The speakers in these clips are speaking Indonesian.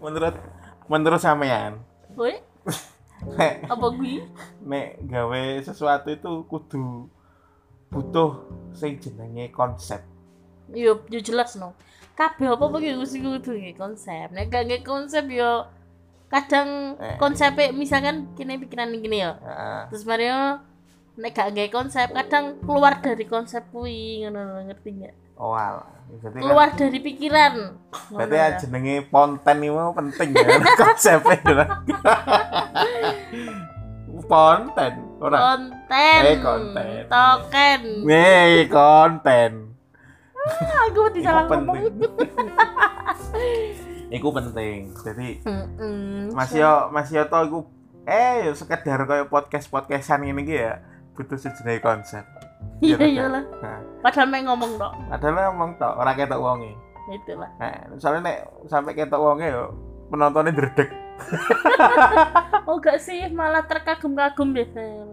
menurut menurut sampean nek apa gue? nek gawe sesuatu itu kudu butuh sing jenenge konsep Yo, yo jelas no. Kabeh apa apa mesti kudu nge konsep. Nek gak nge konsep yo kadang Eh. konsepnya misalkan kini pikiran gini ya. Heeh. Terus Mario nek gak nge konsep kadang keluar dari konsep kuwi ngono ngerti nggak? Oh alah berarti kan Keluar dari pikiran. berarti ya jenenge konten itu penting ya konsepnya konten ora konten. Eh, konten. Token. Nih konten Ah, Aku disalah ngomong. penting. Iku penting. Jadi Mm-mm. Mas Yo Mas Yo to iku eh yo sekedar kayak podcast-podcastan ini ya butuh sejenis konsep. Iya Iya, iyalah. Nah, Padahal main ngomong dok. adalah ngomong tok ora ketok wonge. Itulah. Nah, soalnya nek sampai ketok wonge yo penontonnya dredeg. Oh gak sih malah terkagum-kagum deh saya.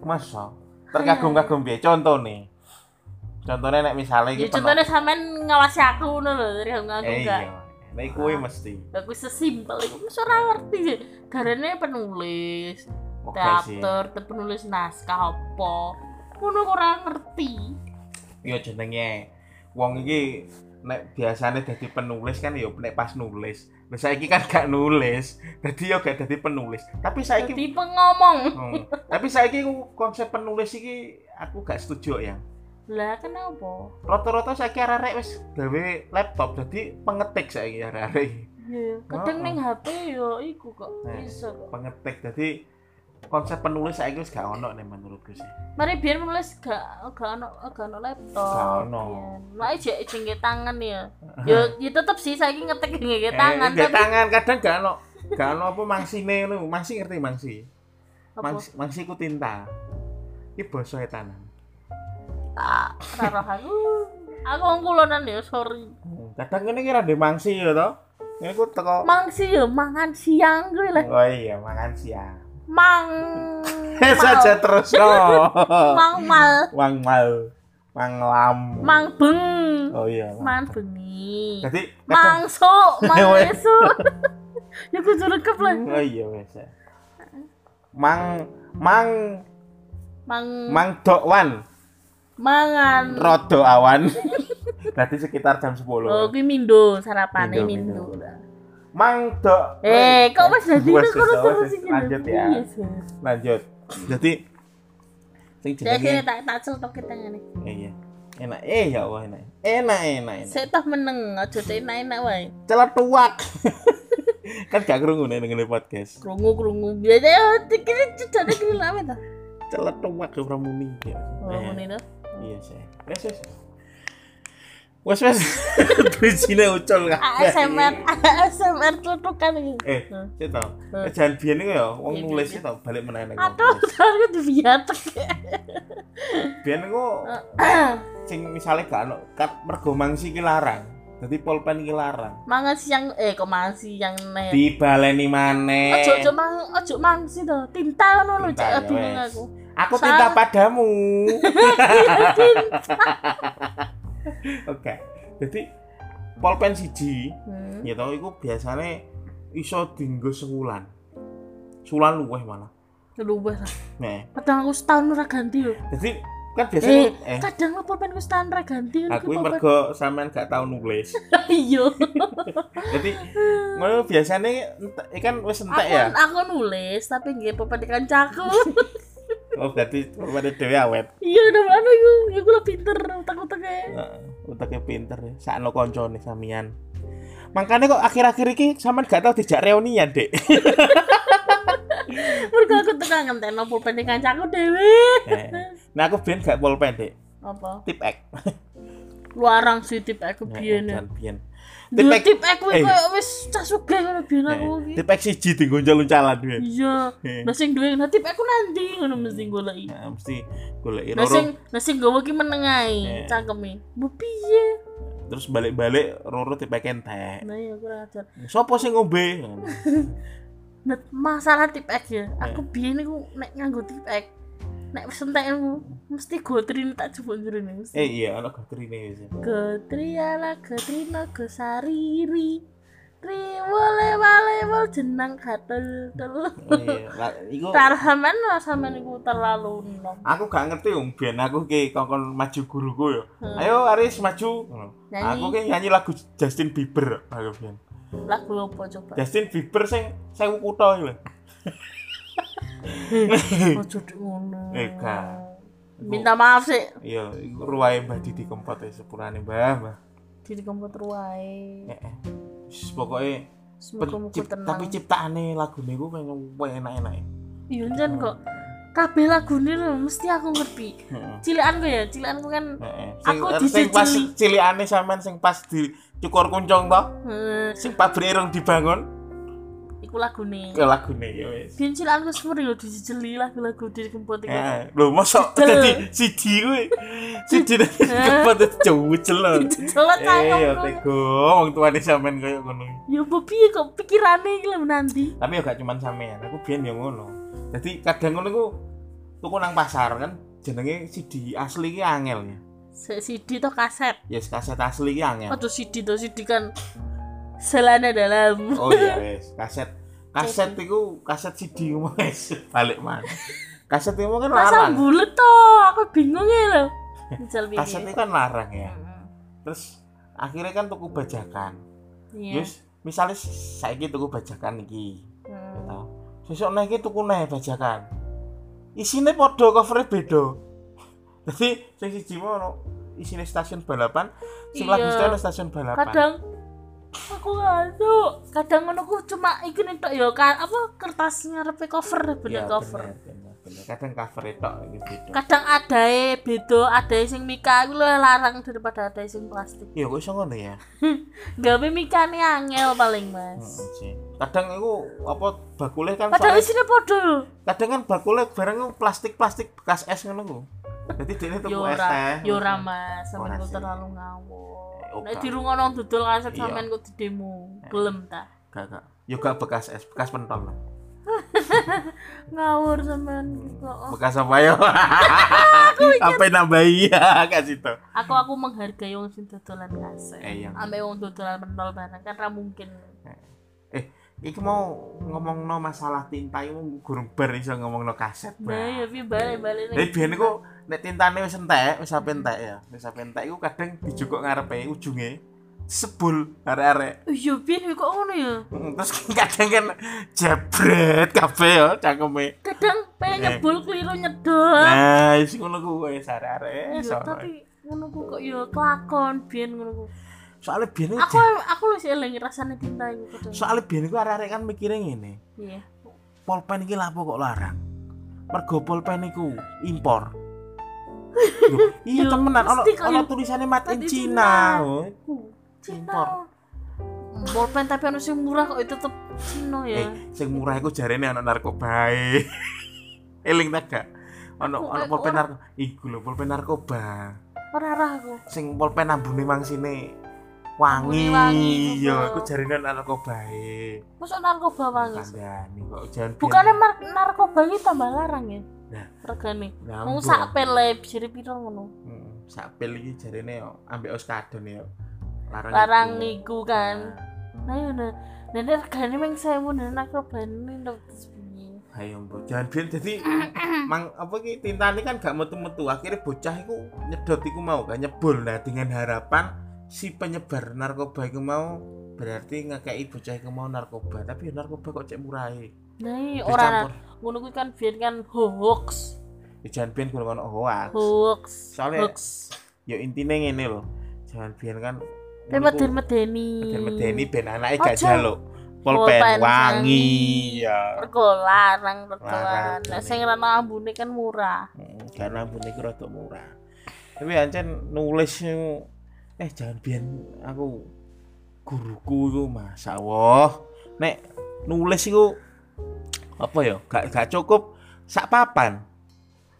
Masa terkagum-kagum piye contohnya? Contohnya nek misalnya Ya contohnya sampean ngawasi aku ngono lho, terkagum-kagum Eh, gak. iya. Nek kuwi mesti. Aku sesimpel itu ora ngerti sih. Garane penulis Teater, te- penulis naskah apa. Ngono kok ora ngerti. Yo jenenge wong iki nek biasanya dadi penulis kan yo nek pas nulis. Lah saiki kan gak nulis, dadi yo gak dadi penulis. Tapi saiki Jadi pengomong. Hmm. Tapi saiki konsep penulis iki aku gak setuju ya. Lah kenapa? Rata-rata saiki arek wis gawe laptop jadi pengetik saiki arek. Ya, kadang Oh, ning HP yo iku kok Nah. bisa kok. Pengetik jadi konsep penulis saiki wis gak ono nih menurutku sih. Mari biar menulis gak gak ono gak ono laptop. Gak ono. Lah aja jengke tangan ya. Yo ya tetep sih saiki ngetik tangan eh, nggak tapi tangan kadang gak ono. Gak ono apa mangsine ngono. Mangsi ngerti mangsi. Mangsi, mangsi ku tinta. Iki basa etanan. Ora roh aku. Aku wong kulonan ya, sorry. Hmm, Kadang ngene iki ra ndek mangsi ya to. Ini ku teko Mangsi ya mangan siang kuwi lah. Oh iya, makan siang. Mang Saja terus no. Mang mal, Wang mal. Wang lam. mang beng. Oh iya. Man bengi. Jadi kadang Mangso, mang Weh. esu. Ya kudu rekep lah. Oh iya wes. Mang mang Mang mang dokwan mangan. rodo awan. Berarti sekitar jam 10. Oh, kuwi mindo sarapane Mindo, mindo. mindo. Mang dok. Eh, kok wis dadi terus terus iki. lanjut ya. Iya. Lanjut. Jadi sing jenenge tak tak celutuk tangane. Eh, iya. Enak. Eh ya Allah enak. Enak enak enak. Saya toh meneng, aja enak-enak wae. Celetuak. kan gak krungu nih dengerin podcast. Krungu-krungu biasa ya dikira cedane kene lame ta. Celetuak ke pramuni. Ya. Oh, ngene. Iya sih. Wes wes. Wes wes. Tulisine ucul kabeh. ASMR, ASMR tutukan iki. Eh, sih tau. Eh, Jangan biyen iku ya wong Iya, nulis tau balik meneh ning. Aduh, aku dibiatek. Biyen iku sing misale gak ono kat mergo mangsi iki larang. Dadi pulpen iki larang. Mangan siang eh kok mangan siang neh. Dibaleni maneh. Ojo ojo mang ojo mangsi to. Tinta ngono lho Tinta, cek bingung aku. Aku tinta padamu. Oke. Jadi pulpen siji Hmm. ya tau iku biasane iso dienggo sewulan. Sulan luweh malah. Luwih lah. Nah, Kadang aku setahun ora ganti lho. jadi kan biasanya Eh, eh, kadang lo pulpen ku setahun ora ganti aku mergo sampean gak tau nulis. Iya. Jadi ngono biasane ikan wis entek ya. aku nulis tapi nggih pulpen kancaku. Oh, berarti pulpen dhewe awet. Iya, udah mana iku? Iku lo pinter utak-utaknya. Heeh, uteknya pinter ya. Sakno koncone samian. Makanya kok akhir-akhir iki sampean gak tau dijak reunian, Dek. Mergo aku tekan ngentekno pulpen di kancaku dhewe. Eh, Nah, aku biyen gak pulpen, Dek. Apa? Tip X. Luarang sih tip aku biyen. ya. Biyen. Tip tip aku eh. koyo wis cah sugih ngono biyen aku Eh, iki. Tip X siji dienggo luncalan biyen. Iya. Eh. Nah sing duwe nah tip aku nanti ngono mesti goleki. Nah, mesti golek Nah roro sing nah sing gowo ki menengai Eh. cangkeme. Bu piye? terus balik-balik roro tip X entek. Nah ya kurang ajar. Sopo sing ngombe? Nah, masalah tip X ya. Eh. Aku biyen iku nek nganggo tip X nek wis entek mesti gotrin tak jerone mesti. Eh iya, ana gatrine wis. Getriala getrina gesariri Riwole wale jenang gatel tel. iya lah iku Tarhaman sampean iku terlalu nom. aku gak ngerti wong ben aku ki kongkon maju guruku yo Hmm. ayo Aris maju aku ki nyanyi lagu Justin Bieber aku ben Lagu apa coba? Justin Bieber sing sewu kutha iki lho Ojo dik ngono. Eh, gak. Minta maaf sih. iya iku ruwae Mbah Didi Kempot ya sepurane Mbah Mbah Di komputer wae. eh eh. Wis, pokoke tapi ciptaane lagune iku pengen enak-enak Iya jan kok. Kabeh lagune lho mesti aku ngerti. heeh Cilikanku ya, cilikanku kan heeh Aku sing pas cilikane sampean sing pas di cukur kuncung to eh, sing pabrik rong dibangun iku lagune. ke lagune ya wis Biyen cilikanku semua lho dijejeli lagu-lagu di komputer iku. Eh, lho mosok dadi siji kuwi. Siji dadi kepot jujel lho. Dijelet Eh, ya cangkemku. tego wong tuane sampean koyo ngono. Ya piye kok pikirane iki lho nanti. Tapi ya gak cuman sampean, aku biyen ya ngono. Dadi kadang ngono ku tuku nang pasar kan jenenge CD asli ki angel ya. CD to kaset. Yes, kaset asli ki angel. Aduh CD to CD kan selana dalam. Oh iya wis, kaset kaset iku kaset CD wis balik mana. Kaset itu kan Masa larang. bulet to, aku bingung ya piye. Kaset itu kan larang ya. Terus akhirnya kan tuku bajakan. Iya. Yus, misalnya saiki tuku bajakan iki. Hmm. Tau. Sesuk nek iki tuku neh bajakan. Isine padha cover beda. Dadi sing siji mau ono isine stasiun balapan, sing Iya. lagu stasiun stasiun balapan. Kadang aku ngantuk. Kadang ngono ku cuma iki tok ya apa kertas ngarepe cover bener Iya, cover. bener, bener, bener. Kadang cover itu beda. Kadang adae beda, adae sing mika iku luwih larang daripada adae sing plastik. Iya, kok iso ngono ya. Gawe mikane angel paling, Mas. Heeh sih. Kadang iku apa bakule kan soalnya- isine padha lho. kadang kan bakule barang iku plastik-plastik bekas es ngono ku. Dadi dene tuku Yo es teh. yo ora Mas, sampeyan terlalu ngawur. Eh, Nek dirungono dodol kaset Iya. sampeyan kok didemo. Gelem ta? Gak, gak. Yo gak bekas es, bekas pentol lah. Ngawur sampeyan kok. Bekas apa ya? apa nambahi ya kasih tau. Aku aku menghargai wong sing dodolan kaset. Eh, iya. Ambek wong dodolan pentol barang kan ra mungkin. Eh, iki mau ngomong no masalah tinta itu gurung bar iso ngomong no kaset. Nah, ya piye balik-balik Jadi biyen iku nek tintane wis entek, wis sampe entek ya. Wis sampe entek iku kadang dijukuk ngarepe ujunge sebul arek-arek. Iya, piye kok ngono ya? Mm, Terus kadang kan jebret kabeh ya cangkeme. Kadang pengen Eh. nyebul keliru nyedot. Nah, wis ngono ku wis arek-arek. Iya, tapi ngono ku kok ya kelakon biyen ngono ku. Soale biyen Aku aku wis eling rasane tinta iku soale biyen iku arek-arek kan mikire ngene. Iya. Pulpen iki lapo kok larang? Mergo pulpen iku impor. Loh, iya temenan ono ono tulisannya made in Cina. Cina. Impor. Bolpen tapi anu sing murah kok itu tetep Cina Eh, ya. sing murah iku jarene ono narkobae. Eling ta gak? Ono Aku- ono aku pulpen ora- narko. Iku lho pulpen narkoba. Ora ora aku. Sing pulpen ambune mangsine Ambune wangi. wangi, Iya, jarene ono narkobae. Masuk narkoba wangi. Kandhani kok jangan Bukannya narkoba iki tambah larang ya? Nah. Regane. Wong sak pele jere piro ngono. Hmm, sak pil iki jarene yo ambek oskadon ya. Larang, Larang iku. niku kan. Nah yo nah. Nah nek regane meng 1000 nah narkoba ini ndok piye. Ayo mbok, jangan biyen dadi mang apa ki tintane kan gak metu-metu. Akhirnya bocah iku nyedot iku mau kan nyebul. Nah, dengan harapan si penyebar narkoba iku mau berarti ngekei bocah iku mau narkoba. Tapi narkoba kok cek murahe. Nah iya ora Dicampur. ngono kuwi kan biyen kan hoax. Ya jangan biyen kuwi ono hoax. Hoax. Soalnya- hoax. Ya intine ngene lho. Jangan biyen kan Tapi medeni-medeni. medeni ben anake gak jaluk. Pulpen wangi ya. Rego larang, rego Larang, larang. Nek sing rene ambune kan murah. Hmm, karena ampun iku rada murah. Tapi ancen nulis eh jangan biyen aku guruku iku Masya Allah nek nulis iku apa ya gak gak cukup sak papan.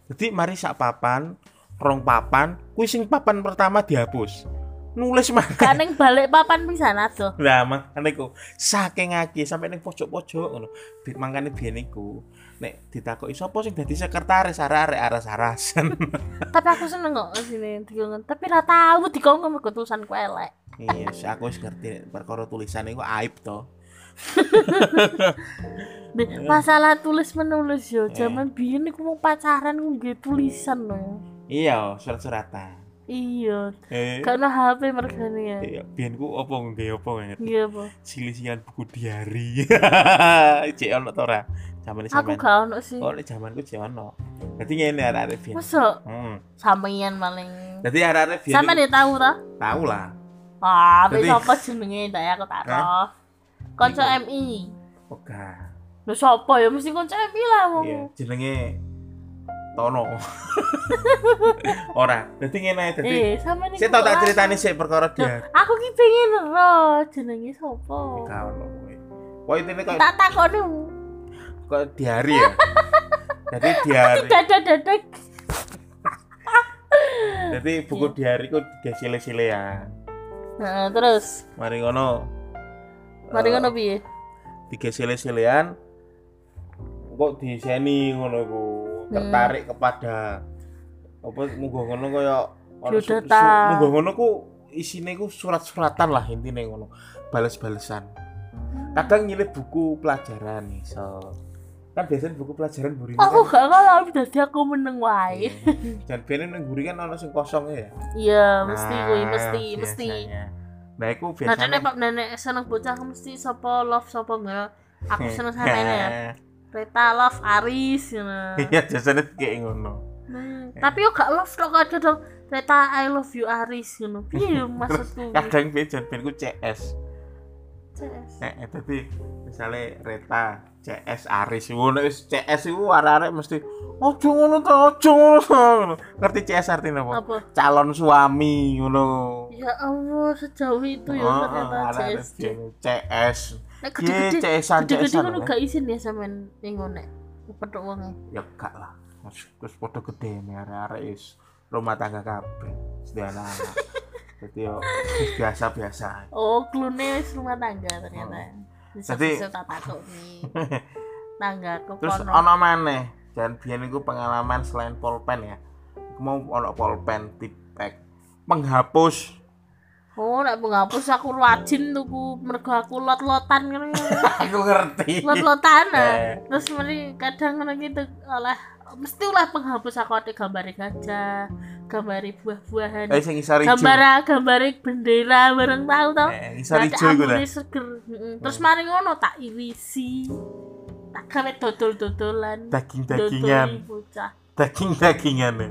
Jadi mari sak papan, rong papan, kuwi sing papan pertama dihapus. Nulis mah Kaning balik papan pisan adoh. Lah makane iku saking akeh sampai ning pojok-pojok ngono. Mangkane biyen iku nek ditakoki sapa sing dadi sekretaris arek-arek aras-arasan. Tapi aku seneng kok sini dikongkon. Tapi ra tahu dikongkon mergo tulisanku elek. Iya, aku wis ngerti perkara tulisan iku aib to. Nih, masalah tulis menulis yo zaman biyen iku mau pacaran ku nggih tulisan loh Iya, surat-suratan. iya Eh, ono HP mergane ya iya, biyen ku opo nggawe opo ngerti? iya apa Silisian buku diari. Cek ono to ora? Zaman aku gak ono sih Oh, zamanku cek ono. Dadi ngene arek-arek biyen. masa Hmm. sampeyan paling Dadi arek-arek biyen. sampeyan ya tahu ta tahu lah. ah wis apa jenenge ya aku tak roh kanca MI Oga. lho sapa ya mesti kanca MI lah wong Iya, jenenge Tono. Ora, dadi ngene dadi eh sampeyan Saya tau tak ceritani sih perkara dia. aku ki pengen roh jenenge sapa Gak ono kowe. Kowe intine koyo tak takoni koyo diari ya. Jadi diari. dadak-dadak Jadi buku diari ku digesile-sile ya. nah terus Mari ngono. Mari eh, ngono piye digesile-silean kok diseni ngono iku. Tertarik kepada apa munggo ngono kaya munggo ngono ku isine ku surat-suratan lah intine ngono. Bales-balesan. Kadang nyilih buku pelajaran iso. Kan biasanya buku pelajaran buri aku gak ngalami dadi aku meneng wae Dan biasanya nang buri kan ono sing kosong ya. iya mesti kuwi Nah, mesti mesti biasanya. Nah, iku Nah, biasanya nenek nenek seneng bocah mesti sapa love sapa enggak. Aku seneng sama ya. Reta love Aris ngono. Iya, biasanya kayak ngono. Nah, tapi yo gak love tok kadang dong. Reta I love you Aris ngono. Piye maksudku? Kadang biasanya ben ku CS. CS. Eh, eh, tapi misalnya Reta, CS Aris, ngono wis CS iku arek-arek mesti ojo ngono to, ojo ngono ngono. Ngerti CS artinya apa? Apa? Calon suami ngono. Ya Allah, sejauh itu ya Oh, ternyata CS. CS. Piye gede-gede, gede-gede kan gak izin ya sampean ning ngene. Petuk wonge. Ya gak lah. Terus padha gede nih arek-arek wis rumah tangga kabeh. Anak-anak. Jadi yo biasa-biasa. Oh, klune wis rumah tangga ternyata. Jadi-. Tanggaku Terus ono maneh dan biyen iku pengalaman selain pulpen ya. Mau ono pulpen tipek penghapus. Oh, nek penghapus aku rajin tuku mergo aku lot-lotan ngono. Aku ngerti. Lot-lotan. Eh. Terus mari kadang ngono gitu oleh mesti oleh penghapus aku ada gambar gajah, gambar buah-buahan. Eh sing isar ijo. Gambar gambar bendera bareng tahu tau. Eh, isar Nanti ijo iku ta. ambune seger. Mm-mm. Terus mari ngono tak irisi. Tak gawe dodol-dodolan. Daging-dagingan, daging-dagingan. ya.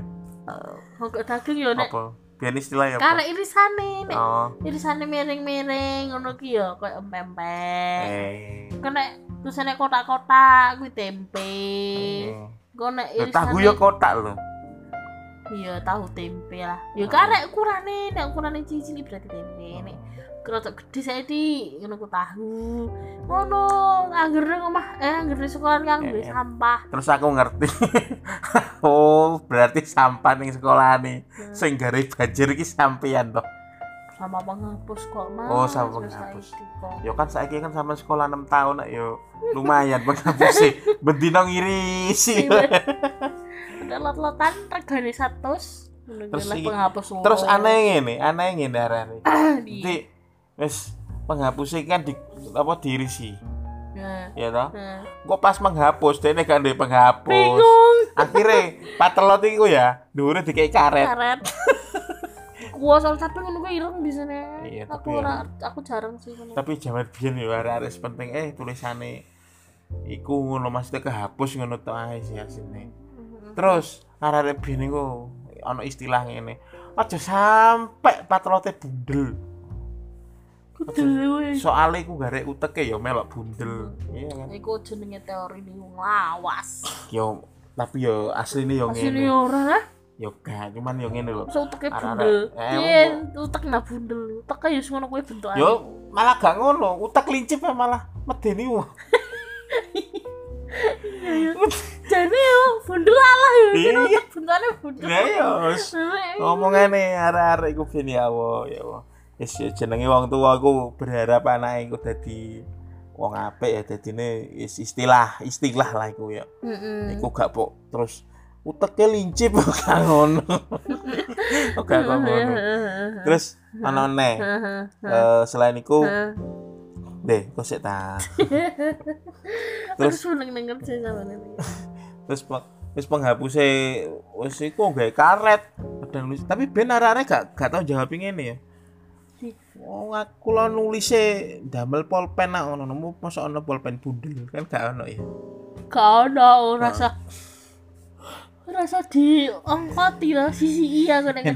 Oh, kok daging yo nek Apa? Biyen istilah ya apa? karek irisane nek Oh. irisane miring-miring ngono ki ya koyo empek. Eh. Kena tulisane kotak-kotak kuwi tempe. eh. Kok nek Lah, Tahu ya kotak lho. Iya, tahu tempe lah. Ya Oh. karek ukurane nek ukurane cilik berarti tempe. Nek kerotok gede saya di ngono ku tahu. Ngono, angger nang omah eh angger di sekolah yang duwe Eh, eh. sampah. Terus aku ngerti. oh, berarti sampah ning sekolah nih. Hmm. Sing gare banjir iki sampean toh. Sama penghapus kok, Mas. Oh, sama penghapus. Yo kan saiki kan sama sekolah 6 tahun yo lumayan penghapus sih. Bendino ngirisi. Ada lot-lotan regane 100. Ngono Terus iki-. Terus aneh ngene, aneh ngene arane. Di- Jadi wis penghapus kan di apa diirisi. Nah, Ya toh? nah. Kok pas menghapus dene gak ndek penghapus. Bingung. Akhirnya patelot iku ya, dhuwure dikei karet. Karet. Kuasa tapi ngono kuwi ireng bisane. Iya, aku tapi ora aku jarang sih ngono. Tapi zaman biyen yo arek-arek penting eh tulisane iku ngono maksudnya kehapus ngono tok ae sih asine. Terus arek-arek biyen iku ana istilah ngene. Aja sampe patelote bundel. Kudu Soale iku garek uteke ya melok bundel. Iya kan. Iku jenenge teori wong lawas. Yo tapi yo asline yo Asline ngene. ora lah. Yo gak cuman yo ngene lho. Masa uteke bundel. Piye utek na bundel. Utek ya wis ngono kuwi bentukane. Yo malah gak ngono, utek lincip ya malah medeni Jane yo bundel alah yo. Iya. Kira utek bentukane bundel. Ya yo wis. ngomongane arek-arek iku ben ya Allah ya Allah wis ya jenenge wong tua aku berharap anake iku dadi wong apik ya dadine wis istilah istilah lah iku ya Heeh. iku gak pok terus uteke lincip gak ngono. Kok ngono. Terus ana neh eh, selain iku deh kok sik ta. terus seneng denger sih sama ini Terus wis penghapuse wis iku gawe karet. Kadang nulis tapi ben arek-arek gak gak tau jawab ngene ya. Oh, aku lo nulise damel pulpen nak ono nemu masa ono pulpen bundel kan gak ono ya. gak ada rasa rasa di ongkoti lah sisi iya aku nek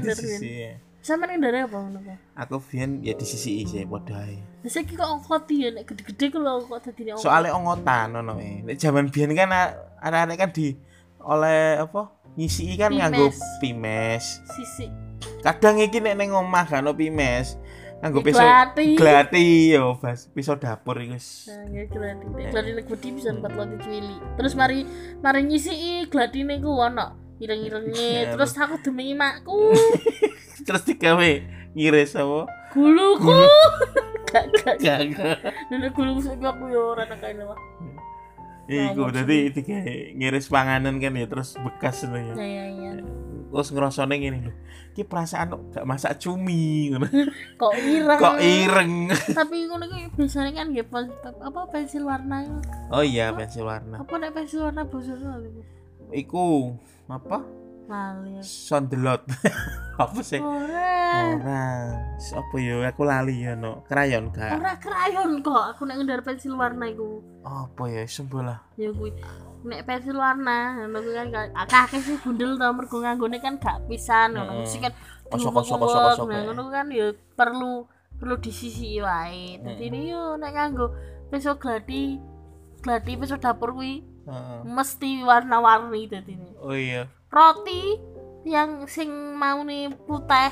Sama nih dari apa ngono kok Aku biyen ya di sisi sih padha ae. Saya kok ongkoti ya nek gede-gede kalau kok tadi ongkot Soale ongotan ono e. Nek jaman biyen kan a- arek-arek kan di oleh apa? Ngisi kan nganggo pimes. sisi Kadang iki nek ning omah kan ono pimes. Nganggo pisau Glati. glati yo bas pisau dapur iku wis. Nah, ya gladi. Nek gladi nek gede bisa empat loti cuili. Terus mari mari ngisi gladi niku ono ireng-irenge. Terus aku demi makku. Terus digawe ngiris apa? Guluku. Gak gak. Gak. Nek guluku sing aku yo ora nang kene lah. Iku Ngawur dadi digawe ngiris panganan kan ya terus bekas ngono ya. Ya ya ya. Terus ngerasane ngene lho. Ki perasaan gak masak cumi ngono. Kok ireng. Kok ireng. Tapi ngono ki biasanya kan nggih apa pensil warna itu. Oh iya pensil warna. Apa nek pensil warna lho. Iku apa? Lali. Sondelot. apa sih? Ora. Ora. Apa ya aku lali ya no. Krayon gak. Ora krayon kok. Aku nek ngendar pensil warna iku. Apa ya sembola. ya kuwi nek pensil warna ngono kuwi kan akeh sih bundel to mergo nganggone kan gak pisan ngono mesti kan Kosok, diuwek-uwek. kosok, kosok, kosok, nah ya. ngono kan ya perlu perlu disisi wae dadi ini yo nek nganggo pensil gladi gladi pensil dapur kuwi mesti warna-warni dadi Oh iya. Roti yang sing mau nih putih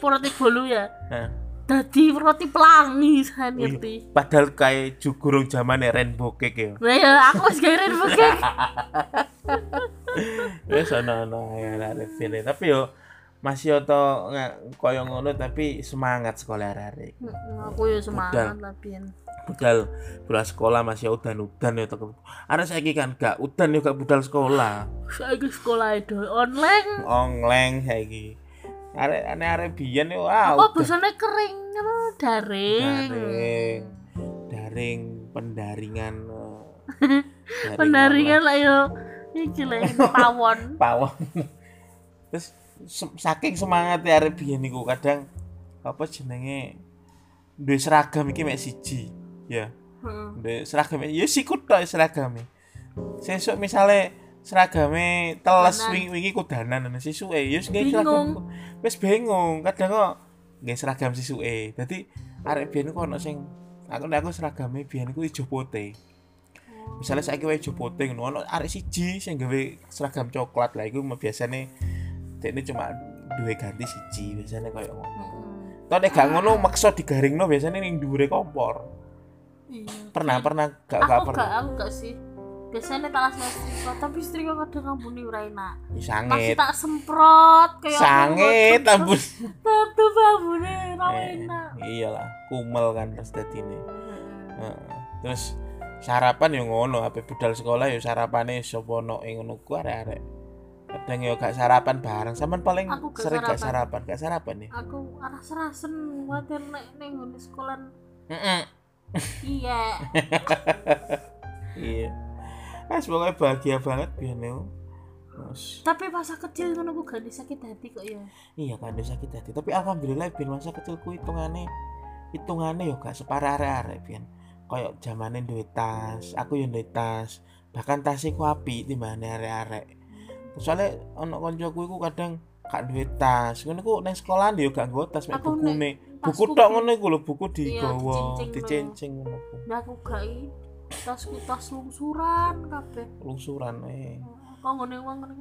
roti bolu ya Heeh. dadi roti pelangi saya ngerti Padahal kayak jugurung zamane rainbow cake ya. nah ya aku wis gawe rene bokeh Wes ana-ana ya. Tapi yo masih oto nggak koyo ngono tapi semangat sekolah. Mm, aku ya semangat biyen Budal budal sekolah masih udan-udan ya tetep. Arek saiki kan gak udan yo gak budal sekolah. saiki sekolah itu online Ongleng saiki. Arek ane arek biyen yo ah oh udah. biasanya kering apa daring daring daring pendaringan eh, daring pendaringan lah yo iki lah pawon pawon terus saking semangat ya arek biyen niku kadang apa jenenge duwe seragam iki mek siji ya. Heeh. duwe seragam ya sikut tok seragame. Sesuk misale seragame teles Kudanan. wingi wingi kudanan ana sisuke ya wis seragam wis bingung. Kadang kok nggih seragam sisuke. Dadi arek biyen kok ana sing aku nek aku seragame biyen iku ijo putih misalnya saya kira ijo putih ngono ono arek siji sing gawe seragam coklat lah iku mah dekne cuma duwe ganti siji biasane koyo ngono. Toh nek gak ngono maksa digaringno biasane ning dhuwure kompor. iya Pernah pernah gak gak pernah. aku gak sih biasanya tak langsung setrika tapi setrika kadang ngambuni ora enak Sangit. tak semprot kayak Sangit ampun. tutup ngambuni ora Eh, enak iyalah, kumel kan terus dadine. Heeh. Heeh. Terus sarapan yo ngono, ape budal sekolah yo sarapane sapa ono ing ngono ku arek-arek. Kadang yo gak sarapan bareng, sampean paling Aku gak sering gak sarapan. sarapan, gak sarapan ya. aku arah serasen wajar nek ning ngene sekolah. Iya. Iya. Ah, pokoknya bahagia banget yo. Terus tapi masa kecil ngono ku gak sakit hati kok ya. Iya kan dia sakit hati. Tapi alhamdulillah biar masa kecilku hitungane hitungane yo gak separah arek-arek biyen. Koyo zamane duwe tas aku yo duwe tas. Bahkan tas iku api timbane arek-arek soalnya ono koncoku iku kadang gak duwe tas. Ngono ku nang sekolahan yo gak nggo tas mek bukune buku tok ngono iku lho buku Iya, digawa ngono ku nah aku gak tasku tas lungsuran kabeh. Lungsuran eh. Kok ngene wong ngene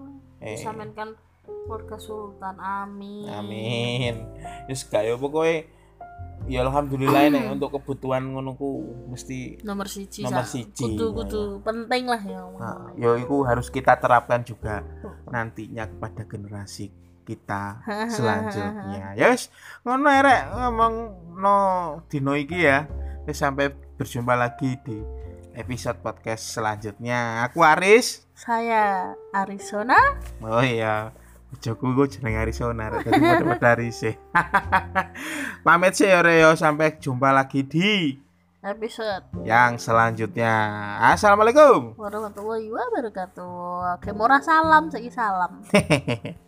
Eh. sampean kan keluarga sultan amin. Amin. Wis gak yo pokoke ya alhamdulillah nek untuk kebutuhan ngono ku mesti nomor siji Nomor siji, kudu kudu penting lah ya Nah, yo itu harus kita terapkan juga nantinya kepada generasi kita selanjutnya. Ya wis, ngono erek ngomong no dino iki ya. Wis sampai berjumpa lagi di episode podcast selanjutnya. Aku Aris. Saya Arizona. Oh iya. Joku gue jeneng Arizona, tadi pada Aris sih. Pamit sih Reo, sampai jumpa lagi di Episode yang selanjutnya. Assalamualaikum. warahmatullahi wabarakatuh. Oke, murah salam, saiki salam.